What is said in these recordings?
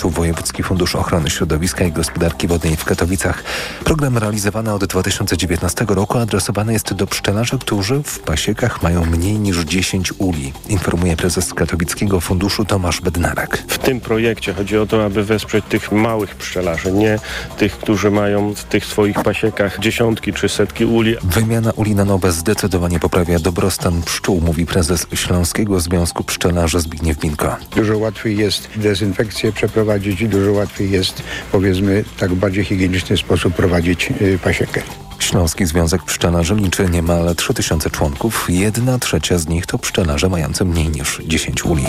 zakończył Wojewódzki Fundusz Ochrony Środowiska i Gospodarki Wodnej w Katowicach. Program realizowany od 2019 roku adresowany jest do pszczelarzy, którzy w pasiekach mają mniej niż 10 uli, informuje prezes Katowickiego Funduszu Tomasz Bednarak. W tym projekcie chodzi o to, aby wesprzeć tych małych pszczelarzy, nie tych, którzy mają w tych swoich pasiekach dziesiątki czy setki uli. Wymiana uli na nowe zdecydowanie poprawia dobrostan pszczół, mówi prezes Śląskiego Związku Pszczelarzy Zbigniew Binko. Dużo łatwiej jest dezynfekcję przeprowadzić i dużo łatwiej jest, powiedzmy, tak bardziej higieniczny sposób prowadzić y, pasiekę. Śląski Związek Pszczelarzy liczy niemal 3000 członków. Jedna trzecia z nich to pszczelarze mający mniej niż 10 uli.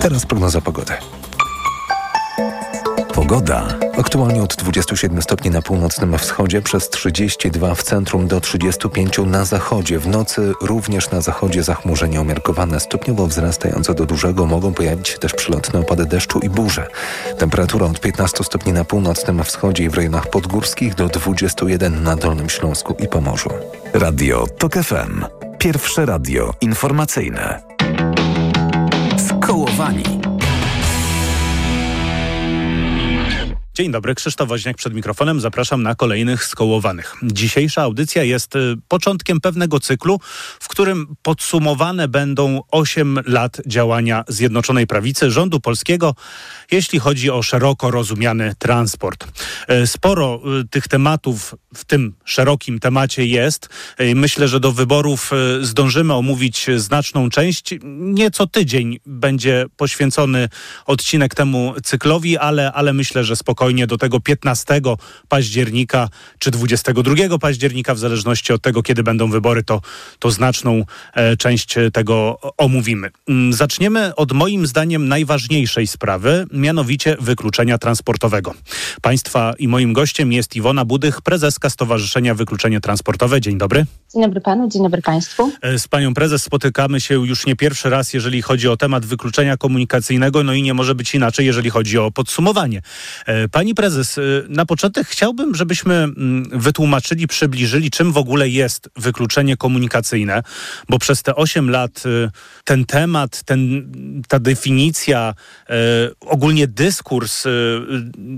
Teraz prognoza pogody. Pogoda. Aktualnie od 27 stopni na północnym wschodzie, przez 32 w centrum do 35 na zachodzie. W nocy również na zachodzie zachmurzenie umiarkowane, stopniowo wzrastające do dużego. Mogą pojawić się też przylotne opady deszczu i burze. Temperatura od 15 stopni na północnym wschodzie i w rejonach podgórskich do 21 na Dolnym Śląsku i Pomorzu. Radio TOK FM. Pierwsze radio informacyjne. Skołowani. Dzień dobry, Krzysztof Woźniak przed mikrofonem. Zapraszam na kolejnych skołowanych. Dzisiejsza audycja jest y, początkiem pewnego cyklu, w którym podsumowane będą 8 lat działania Zjednoczonej Prawicy, rządu polskiego, jeśli chodzi o szeroko rozumiany transport. Y, sporo y, tych tematów w tym szerokim temacie jest. Myślę, że do wyborów zdążymy omówić znaczną część. Nieco tydzień będzie poświęcony odcinek temu cyklowi, ale, ale myślę, że spokojnie spokojnie do tego 15 października czy 22 października, w zależności od tego, kiedy będą wybory, to, to znaczną e, część tego omówimy. Mm, zaczniemy od moim zdaniem najważniejszej sprawy, mianowicie wykluczenia transportowego. Państwa i moim gościem jest Iwona Budych, prezeska Stowarzyszenia Wykluczenie Transportowe. Dzień dobry. Dzień dobry panu, dzień dobry państwu. E, z panią prezes spotykamy się już nie pierwszy raz, jeżeli chodzi o temat wykluczenia komunikacyjnego, no i nie może być inaczej, jeżeli chodzi o podsumowanie. Pani prezes, y, na początek chciałbym, żebyśmy mm, wytłumaczyli, przybliżyli, czym w ogóle jest wykluczenie komunikacyjne, bo przez te 8 lat y, ten temat, ten, ta definicja, y, ogólnie dyskurs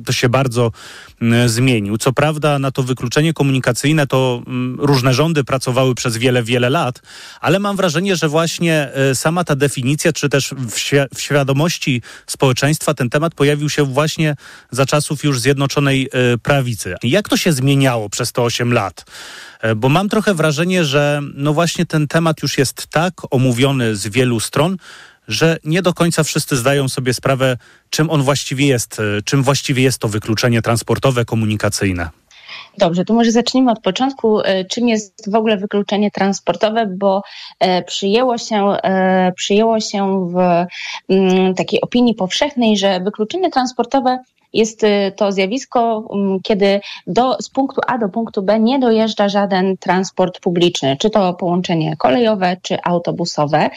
to się bardzo zmienił. Co prawda na to wykluczenie komunikacyjne to mm, różne rządy pracowały przez wiele, wiele lat, ale mam wrażenie, że właśnie sama ta definicja, czy też w świadomości społeczeństwa ten temat pojawił się właśnie za czasów czasów już Zjednoczonej e, Prawicy. Jak to się zmieniało przez te 8 lat? E, bo mam trochę wrażenie, że no właśnie ten temat już jest tak omówiony z wielu stron, że nie do końca wszyscy zdają sobie sprawę, czym on właściwie jest, e, czym właściwie jest to wykluczenie transportowe, komunikacyjne. Dobrze, to może zacznijmy od początku. Czym jest w ogóle wykluczenie transportowe, bo przyjęło się, przyjęło się w mm, takiej opinii powszechnej, że wykluczenie transportowe jest y, to zjawisko, mm, kiedy do, z punktu A do punktu B nie dojeżdża żaden transport publiczny, czy to połączenie kolejowe, czy autobusowe.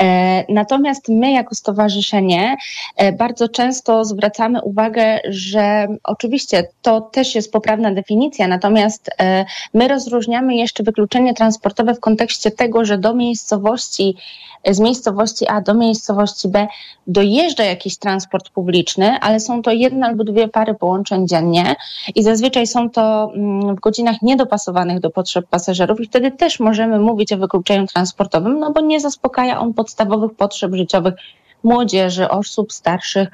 E, natomiast my, jako stowarzyszenie, e, bardzo często zwracamy uwagę, że oczywiście to też jest poprawna definicja, natomiast e, my rozróżniamy jeszcze wykluczenie transportowe w kontekście tego, że do miejscowości, z miejscowości A do miejscowości B dojeżdża jakiś transport publiczny, ale są to jedna dwie pary połączeń dziennie i zazwyczaj są to mm, w godzinach niedopasowanych do potrzeb pasażerów i wtedy też możemy mówić o wykluczeniu transportowym, no bo nie zaspokaja on podstawowych potrzeb życiowych młodzieży, osób starszych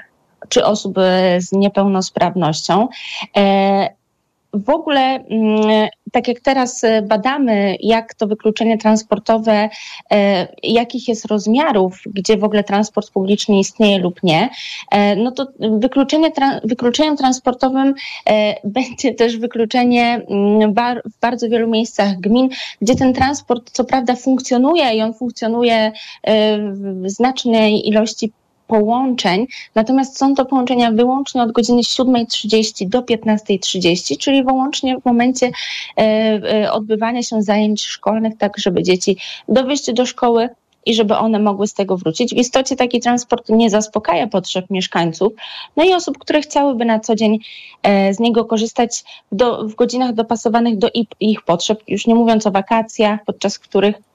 czy osób e, z niepełnosprawnością. W ogóle, mm, tak jak teraz e, badamy, jak to wykluczenie transportowe, e, jakich jest rozmiarów, gdzie w ogóle transport publiczny istnieje lub nie, e, no to wykluczenie, wykluczeniem transportowym będzie też wykluczenie mm, w bardzo wielu miejscach gmin, gdzie ten transport co prawda funkcjonuje i on funkcjonuje w znacznej ilości połączeń, natomiast są to połączenia wyłącznie od godziny 7.30 do 15.30, czyli wyłącznie w momencie e, e, odbywania się zajęć szkolnych, tak żeby dzieci do wyjścia do szkoły i żeby one mogły z tego wrócić. W istocie taki transport nie zaspokaja potrzeb mieszkańców, no i osób, które chciałyby na co dzień e, z niego korzystać do, w godzinach dopasowanych do ich potrzeb, już nie mówiąc o wakacjach, podczas których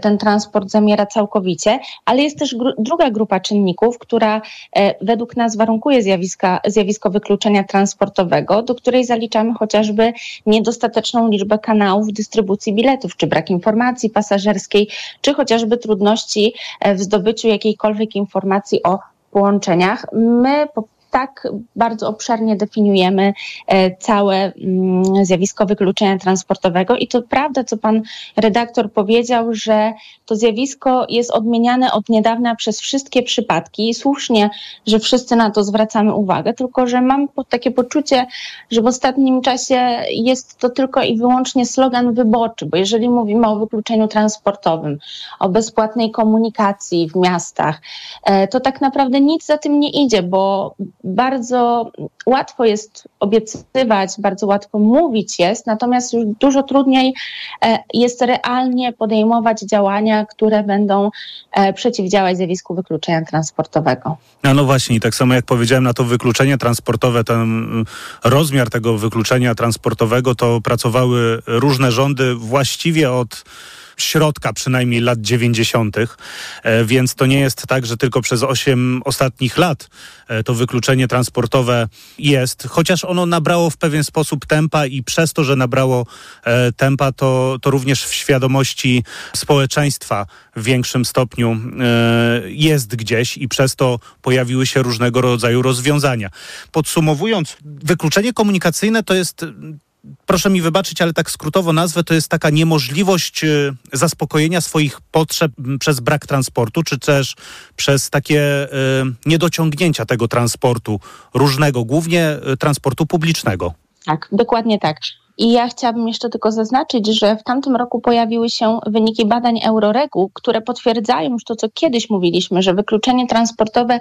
ten transport zamiera całkowicie, ale jest też gru druga grupa czynników, która e, według nas warunkuje zjawiska, zjawisko wykluczenia transportowego, do której zaliczamy chociażby niedostateczną liczbę kanałów dystrybucji biletów, czy brak informacji pasażerskiej, czy chociażby trudności w zdobyciu jakiejkolwiek informacji o połączeniach. My po tak bardzo obszernie definiujemy e, całe mm, zjawisko wykluczenia transportowego. I to prawda, co pan redaktor powiedział, że to zjawisko jest odmieniane od niedawna przez wszystkie przypadki. I słusznie, że wszyscy na to zwracamy uwagę, tylko że mam takie poczucie, że w ostatnim czasie jest to tylko i wyłącznie slogan wyborczy, bo jeżeli mówimy o wykluczeniu transportowym, o bezpłatnej komunikacji w miastach, e, to tak naprawdę nic za tym nie idzie, bo bardzo łatwo jest obiecywać, bardzo łatwo mówić jest, natomiast już dużo trudniej e, jest realnie podejmować działania, które będą e, przeciwdziałać zjawisku wykluczenia transportowego. A no właśnie, tak samo jak powiedziałem, na to wykluczenie transportowe, ten mm, rozmiar tego wykluczenia transportowego, to pracowały różne rządy właściwie od środka przynajmniej lat 90., e, więc to nie jest tak, że tylko przez 8 ostatnich lat e, to wykluczenie transportowe jest, chociaż ono nabrało w pewien sposób tempa i przez to, że nabrało e, tempa, to, to również w świadomości społeczeństwa w większym stopniu jest gdzieś i przez to pojawiły się różnego rodzaju rozwiązania. Podsumowując, wykluczenie komunikacyjne to jest proszę mi wybaczyć, ale tak skrótowo nazwę, to jest taka niemożliwość y, zaspokojenia swoich potrzeb przez brak transportu, czy też przez takie y, niedociągnięcia tego transportu różnego, głównie y, transportu publicznego. Tak, dokładnie tak. I ja chciałabym jeszcze tylko zaznaczyć, że w tamtym roku pojawiły się wyniki badań Euroregu, które potwierdzają już to, co kiedyś mówiliśmy, że wykluczenie transportowe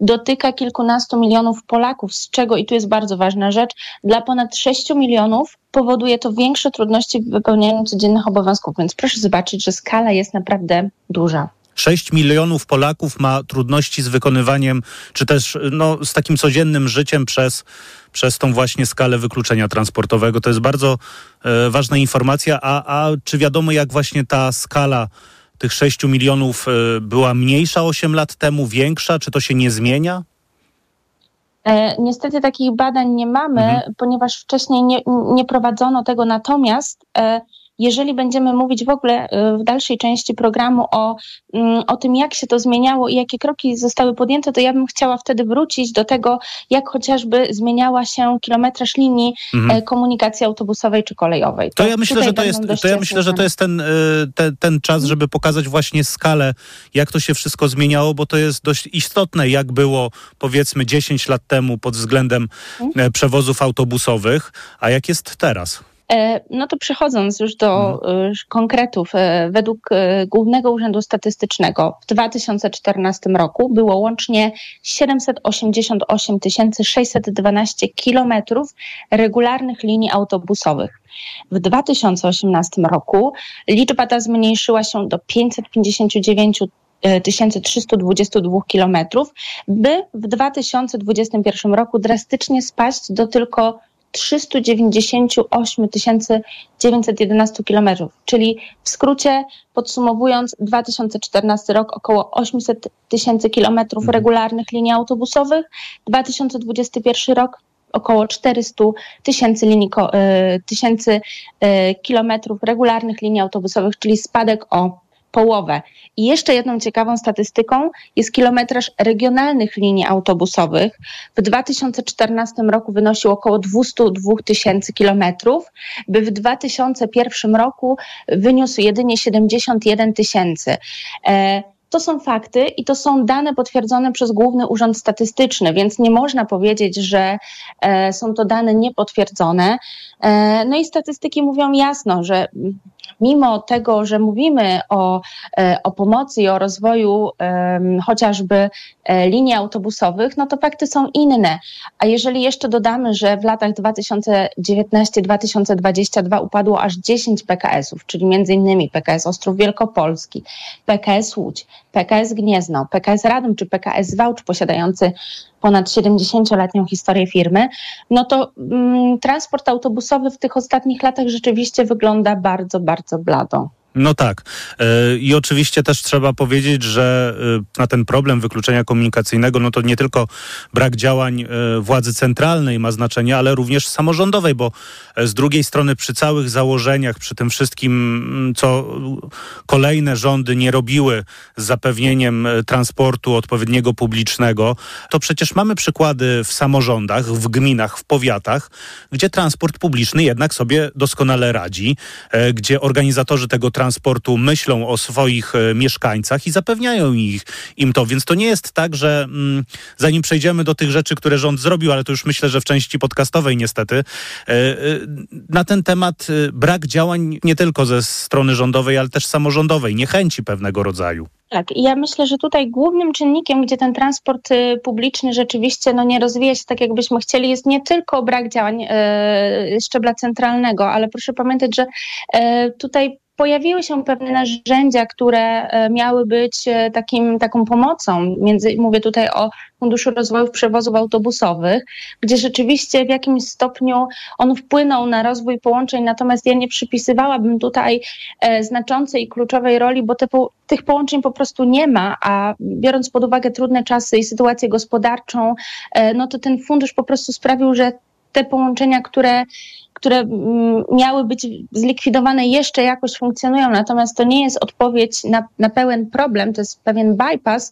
dotyka kilkunastu milionów Polaków, z czego, i tu jest bardzo ważna rzecz, dla ponad 6 milionów powoduje to większe trudności w wypełnianiu codziennych obowiązków. Więc proszę zobaczyć, że skala jest naprawdę duża. 6 milionów Polaków ma trudności z wykonywaniem, czy też no, z takim codziennym życiem przez, przez tą właśnie skalę wykluczenia transportowego. To jest bardzo e, ważna informacja. A, a czy wiadomo, jak właśnie ta skala tych 6 milionów e, była mniejsza 8 lat temu, większa? Czy to się nie zmienia? E, niestety takich badań nie mamy, mhm. ponieważ wcześniej nie, nie prowadzono tego, natomiast e, jeżeli będziemy mówić w ogóle y, w dalszej części programu o, mm, o tym, jak się to zmieniało i jakie kroki zostały podjęte, to ja bym chciała wtedy wrócić do tego, jak chociażby zmieniała się kilometraż linii mhm. E, komunikacji autobusowej czy kolejowej. To, to ja myślę, że to jest, to ja myślę, że to jest ten, e, ten, ten czas, żeby pokazać właśnie skalę, jak to się wszystko zmieniało, bo to jest dość istotne, jak było powiedzmy 10 lat temu pod względem mhm. E, przewozów autobusowych, a jak jest teraz. E, no to przechodząc już do mhm. konkretów, e, według Głównego Urzędu Statystycznego w 2014 roku było łącznie 788 612 kilometrów regularnych linii autobusowych. W 2018 roku liczba ta zmniejszyła się do 559 1322 kilometrów, by w 2021 roku drastycznie spaść do tylko 398 911 kilometrów, czyli w skrócie podsumowując 2014 rok około 800 tysięcy kilometrów mhm. regularnych linii autobusowych, 2021 rok około 400 tysięcy linii, e, tysięcy e, kilometrów regularnych linii autobusowych, czyli spadek o połowę. I jeszcze jedną ciekawą statystyką jest kilometraż regionalnych linii autobusowych. W 2014 roku wynosił około 202 tysięcy kilometrów, by w 2001 roku wyniósł jedynie 71 tysięcy. E, to są fakty i to są dane potwierdzone przez Główny Urząd Statystyczny, więc nie można powiedzieć, że e, są to dane niepotwierdzone. E, no i statystyki mówią jasno, że mimo tego, że mówimy o, e, o pomocy i o rozwoju chociażby e, linii autobusowych, no to fakty są inne. A jeżeli jeszcze dodamy, że w latach 2019-2022 upadło aż 10 PKS-ów, czyli innymi PKS Ostrów Wielkopolski, PKS Łódź, PKS Gniezno, PKS Radom czy PKS Wałcz posiadający ponad 70-letnią historię firmy, no to mm, transport autobusowy w tych ostatnich latach rzeczywiście wygląda bardzo, bardzo bardzo blado. No tak. E, I oczywiście też trzeba powiedzieć, że e, na ten problem wykluczenia komunikacyjnego, no to nie tylko brak działań e, władzy centralnej ma znaczenie, ale również samorządowej, bo z drugiej strony przy całych założeniach, przy tym wszystkim, mm, co kolejne rządy nie robiły z zapewnieniem transportu odpowiedniego publicznego, to przecież mamy przykłady w samorządach, w gminach, w powiatach, gdzie transport publiczny jednak sobie doskonale radzi, gdzie organizatorzy tego transportu myślą o swoich e, mieszkańcach i zapewniają ich, im to. Więc to nie jest tak, że mm, zanim przejdziemy do tych rzeczy, które rząd zrobił, ale to już myślę, że w części podcastowej niestety, e, e, na ten temat brak działań nie tylko ze strony rządowej, ale też samorządowej, niechęci pewnego rodzaju. Tak, ja myślę, że tutaj głównym czynnikiem, gdzie ten transport y, publiczny rzeczywiście no, nie rozwija się tak, jakbyśmy chcieli, jest nie tylko brak działań e, szczebla centralnego, ale proszę pamiętać, że e, tutaj pojawiły się pewne narzędzia, które e, miały być e, takim, taką pomocą. Między, mówię tutaj o Funduszu Rozwoju Przewozów Autobusowych, gdzie rzeczywiście w jakimś stopniu on wpłynął na rozwój połączeń, natomiast ja nie przypisywałabym tutaj e, znaczącej i kluczowej roli, bo te, tych połączeń po prostu nie ma, a biorąc pod uwagę trudne czasy i sytuację gospodarczą, no to ten fundusz po prostu sprawił, że te połączenia, które które mm, miały być zlikwidowane, jeszcze jakoś funkcjonują. Natomiast to nie jest odpowiedź na, na pełen problem, to jest pewien bypass,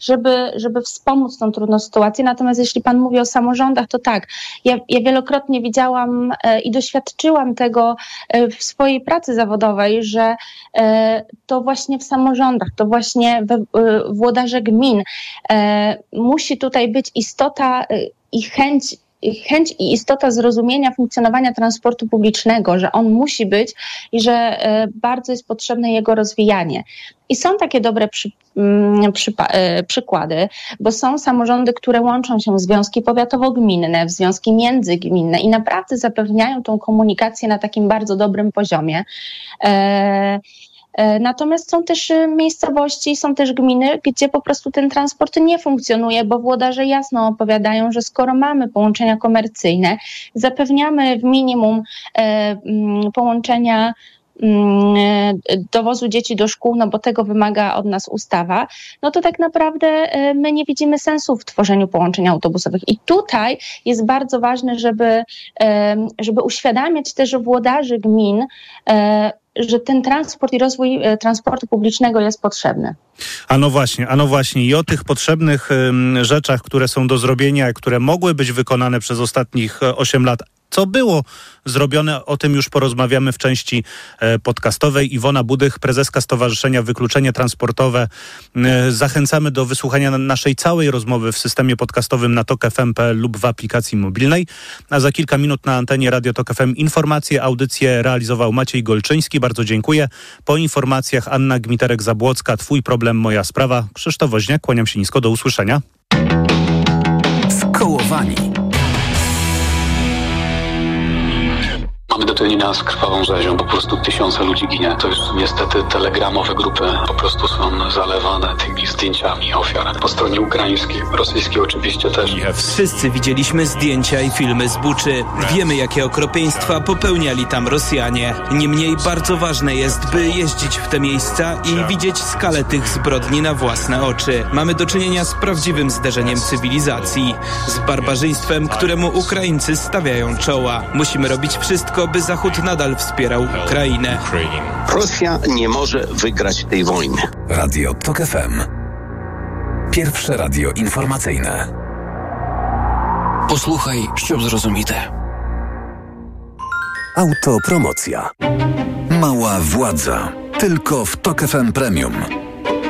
żeby, żeby wspomóc tą trudną sytuację. Natomiast jeśli Pan mówi o samorządach, to tak. Ja, ja wielokrotnie widziałam e, i doświadczyłam tego e, w swojej pracy zawodowej, że e, to właśnie w samorządach, to właśnie we, włodarze gmin musi tutaj być istota i chęć chęć i istota zrozumienia funkcjonowania transportu publicznego, że on musi być i że e, bardzo jest potrzebne jego rozwijanie. I są takie dobre przy, mm, przy, e, przykłady, bo są samorządy, które łączą się w związki powiatowo-gminne, w związki międzygminne i naprawdę zapewniają tą komunikację na takim bardzo dobrym poziomie. E, natomiast są też e, miejscowości, są też gminy, gdzie po prostu ten transport nie funkcjonuje, bo włodarze jasno opowiadają, że skoro mamy połączenia komercyjne, zapewniamy w minimum e, połączenia dowozu dzieci do szkół, no bo tego wymaga od nas ustawa, no to tak naprawdę my nie widzimy sensu w tworzeniu połączeń autobusowych. I tutaj jest bardzo ważne, żeby, żeby uświadamiać też włodarzy gmin, że ten transport i rozwój e, transportu publicznego jest potrzebny. A no właśnie, a no właśnie i o tych potrzebnych rzeczach, które są do zrobienia, które mogły być wykonane przez ostatnich 8 e, lat, co było zrobione, o tym już porozmawiamy w części e, podcastowej. Iwona Budych, prezeska Stowarzyszenia Wykluczenie Transportowe. E, zachęcamy do wysłuchania naszej całej rozmowy w systemie podcastowym na tok.fm.pl lub w aplikacji mobilnej. A za kilka minut na antenie Radio Tok FM informacje, audycję realizował Maciej Golczyński. Bardzo dziękuję. Po informacjach Anna Gmiterek-Zabłocka, Twój problem, moja sprawa. Krzysztof Woźniak, kłaniam się nisko, do usłyszenia. Skołowani. Mamy do czynienia z krwawą rzezią, po prostu tysiące ludzi ginie. To już niestety telegramowe grupy po prostu są zalewane tymi zdjęciami ofiar. Po stronie ukraińskiej, rosyjskiej oczywiście też. Wszyscy widzieliśmy zdjęcia i filmy z Buczy. Wiemy, jakie okropieństwa popełniali tam Rosjanie. Niemniej bardzo ważne jest, by jeździć w te miejsca i widzieć skalę tych zbrodni na własne oczy. Mamy do czynienia z prawdziwym zderzeniem cywilizacji, z barbarzyństwem, któremu Ukraińcy stawiają czoła. Musimy robić wszystko, tego, by Zachód nadal wspierał Ukrainę. Rosja nie może wygrać tej wojny. Radio TOK FM. Pierwsze radio informacyjne. Posłuchaj, ściub zrozumite. Autopromocja. Mała władza. Tylko w TOK FM Premium.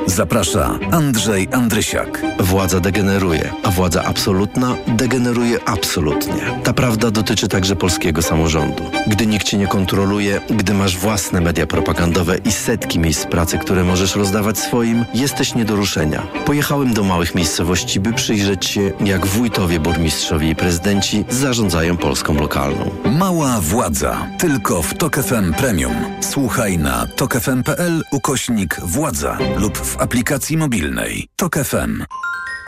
Zaprasza Andrzej Andrysiak. Władza degeneruje, a władza absolutna degeneruje absolutnie. Ta prawda dotyczy także polskiego samorządu. Gdy nikt cię nie kontroluje, gdy masz własne media propagandowe i setki miejsc pracy, które możesz rozdawać swoim, jesteś nie do ruszenia. Pojechałem do małych miejscowości, by przyjrzeć się, jak wójtowie, burmistrzowie i prezydenci zarządzają Polską lokalną. Mała władza. Tylko w TOK FM Premium. Słuchaj na tokefm.pl ukośnik władza lub w aplikacji mobilnej. TOK FM.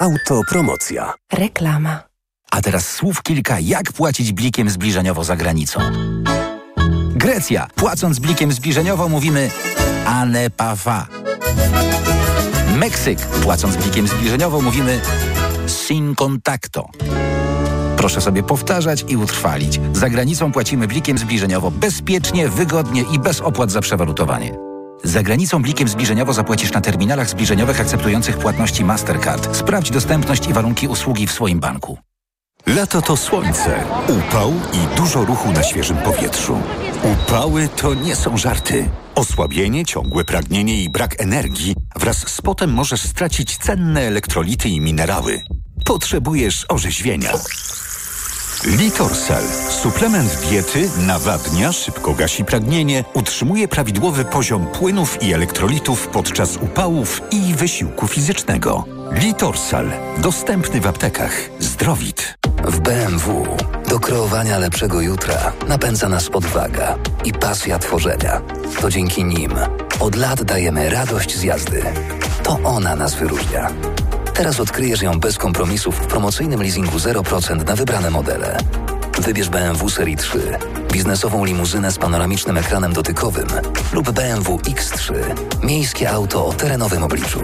Autopromocja. Reklama. A teraz słów kilka, jak płacić blikiem zbliżeniowo za granicą. Grecja. Płacąc blikiem zbliżeniowo mówimy anepafa. Meksyk. Płacąc blikiem zbliżeniowo mówimy sin contacto. Proszę sobie powtarzać i utrwalić. Za granicą płacimy blikiem zbliżeniowo bezpiecznie, wygodnie i bez opłat za przewalutowanie. Za granicą blikiem zbliżeniowo zapłacisz na terminalach zbliżeniowych akceptujących płatności Mastercard. Sprawdź dostępność i warunki usługi w swoim banku. Lato to słońce, upał i dużo ruchu na świeżym powietrzu. Upały to nie są żarty. Osłabienie, ciągłe pragnienie i brak energii wraz z potem możesz stracić cenne elektrolity i minerały. Potrzebujesz orzeźwienia. Litorsal. Suplement diety nawadnia, szybko gasi pragnienie, utrzymuje prawidłowy poziom płynów i elektrolitów podczas upałów i wysiłku fizycznego. Litorsal. Dostępny w aptekach. Zdrowit. W BMW do kreowania lepszego jutra napędza nas odwaga i pasja tworzenia. To dzięki nim od lat dajemy radość z jazdy. To ona nas wyróżnia. Teraz odkryjesz ją bez kompromisów w promocyjnym leasingu 0% na wybrane modele. Wybierz BMW Serii 3, biznesową limuzynę z panoramicznym ekranem dotykowym lub BMW X3, miejskie auto o terenowym obliczu.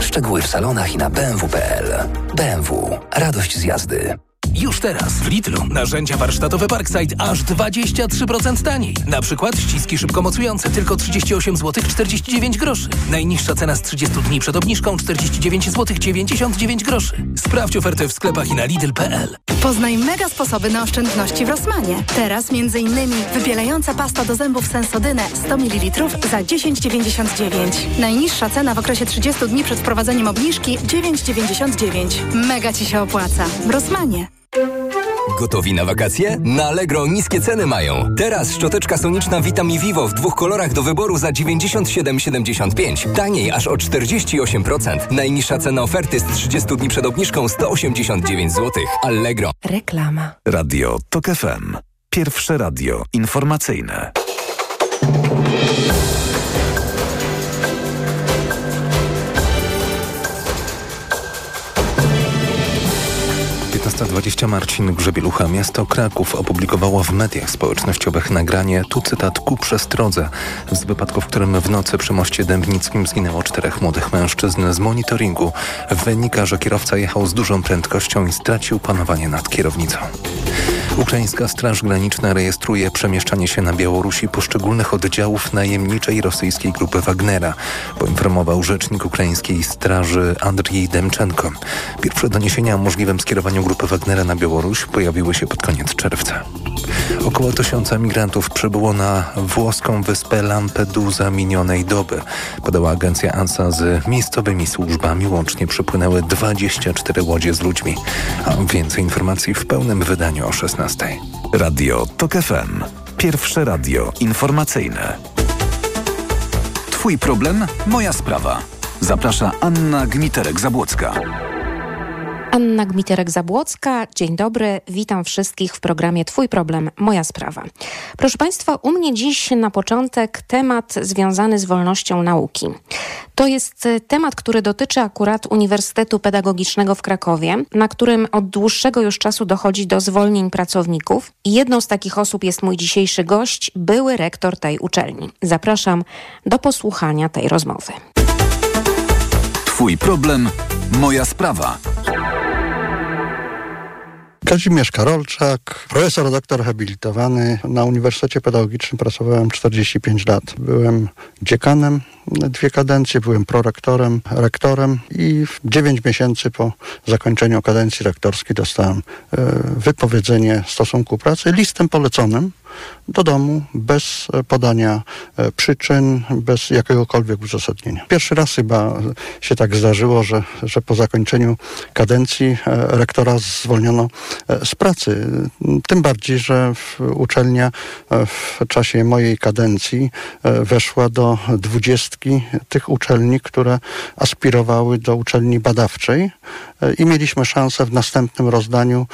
Szczegóły w salonach i na bmw.pl. BMW. Radość z jazdy. Już teraz w Lidlu narzędzia warsztatowe Parkside aż 23% taniej. Na przykład ściski szybko mocujące tylko 38 zł 49 groszy. Najniższa cena z 30 dni przed obniżką 49 zł 99 groszy. Sprawdź ofertę w sklepach i na lidl.pl. Poznaj mega sposoby na oszczędności w Rosmanie. Teraz m.in. wybielająca pasta do zębów Sensodynę 100 ml za 10,99. Najniższa cena w okresie 30 dni przed wprowadzeniem obniżki 9,99. Mega Ci się opłaca. W Rosmanie. Gotowi na wakacje? Na Allegro niskie ceny mają. Teraz szczoteczka soniczna Vitami Vivo w dwóch kolorach do wyboru za 97,75. Taniej aż o 48%. Najniższa cena oferty z 30 dni przed obniżką 189 zł. Allegro. Reklama. Radio TOK FM. Pierwsze radio informacyjne. Dwadzieścia Marcin Grzebielucha. Miasto Kraków opublikowało w mediach społecznościowych nagranie, tu cytat, ku przestrodze, z wypadku, w którym w nocy przy moście Dębnickim zginęło czterech młodych mężczyzn. Z monitoringu wynika, że kierowca jechał z dużą prędkością i stracił panowanie nad kierownicą. Ukraińska Straż Graniczna rejestruje przemieszczanie się na Białorusi poszczególnych oddziałów najemniczej rosyjskiej grupy Wagnera, poinformował rzecznik ukraińskiej straży Andrzej Demczenko. Pierwsze doniesienia o możliwym skierowaniu grupy Wagnera na Białoruś pojawiły się pod koniec czerwca. Około tysiąca migrantów przybyło na włoską wyspę Lampedusa minionej doby. Podała agencja ANSA z miejscowymi służbami. Łącznie przypłynęły 24 łodzie z ludźmi. A więcej informacji w pełnym wydaniu o 16. Radio TOK FM. Pierwsze radio informacyjne. Twój problem, moja sprawa. Zaprasza Anna Gmiterek-Zabłocka. Anna Gmiterek-Zabłocka, dzień dobry, witam wszystkich w programie Twój problem, moja sprawa. Proszę Państwa, u mnie dziś na początek temat związany z wolnością nauki. To jest temat, który dotyczy akurat Uniwersytetu Pedagogicznego w Krakowie, na którym od dłuższego już czasu dochodzi do zwolnień pracowników. I jedną z takich osób jest mój dzisiejszy gość, były rektor tej uczelni. Zapraszam do posłuchania tej rozmowy. Twój problem, moja sprawa. Kazimierz Karolczak, profesor, doktor habilitowany. Na Uniwersytecie Pedagogicznym pracowałem 45 lat. Byłem dziekanem dwie kadencje, byłem prorektorem, rektorem i 9 miesięcy po zakończeniu kadencji rektorskiej dostałem e, wypowiedzenie stosunku pracy listem poleconym do domu bez podania e, przyczyn, bez jakiegokolwiek uzasadnienia. Pierwszy raz chyba się tak zdarzyło, że, że po zakończeniu kadencji e, rektora zwolniono e, z pracy. Tym bardziej, że uczelnia w czasie mojej kadencji weszła do dwudziestki tych uczelni, które aspirowały do uczelni badawczej i mieliśmy szansę w następnym rozdaniu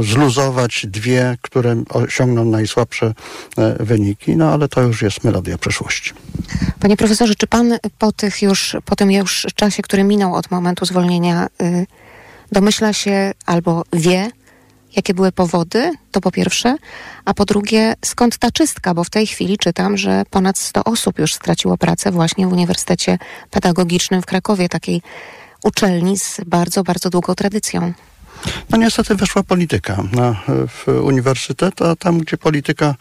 zluzować dwie, które osiągną najsłabsze e, wyniki, no ale to już jest melodia przeszłości. Panie profesorze, czy pan po tych już, po tym już czasie, który minął od momentu zwolnienia, y, domyśla się albo wie, Jakie były powody? To po pierwsze. A po drugie, skąd ta czystka? Bo w tej chwili czytam, że ponad 100 osób już straciło pracę właśnie w Uniwersytecie Pedagogicznym w Krakowie, takiej uczelni z bardzo, bardzo długą tradycją. No niestety weszła polityka na w uniwersytet, a tam, gdzie polityka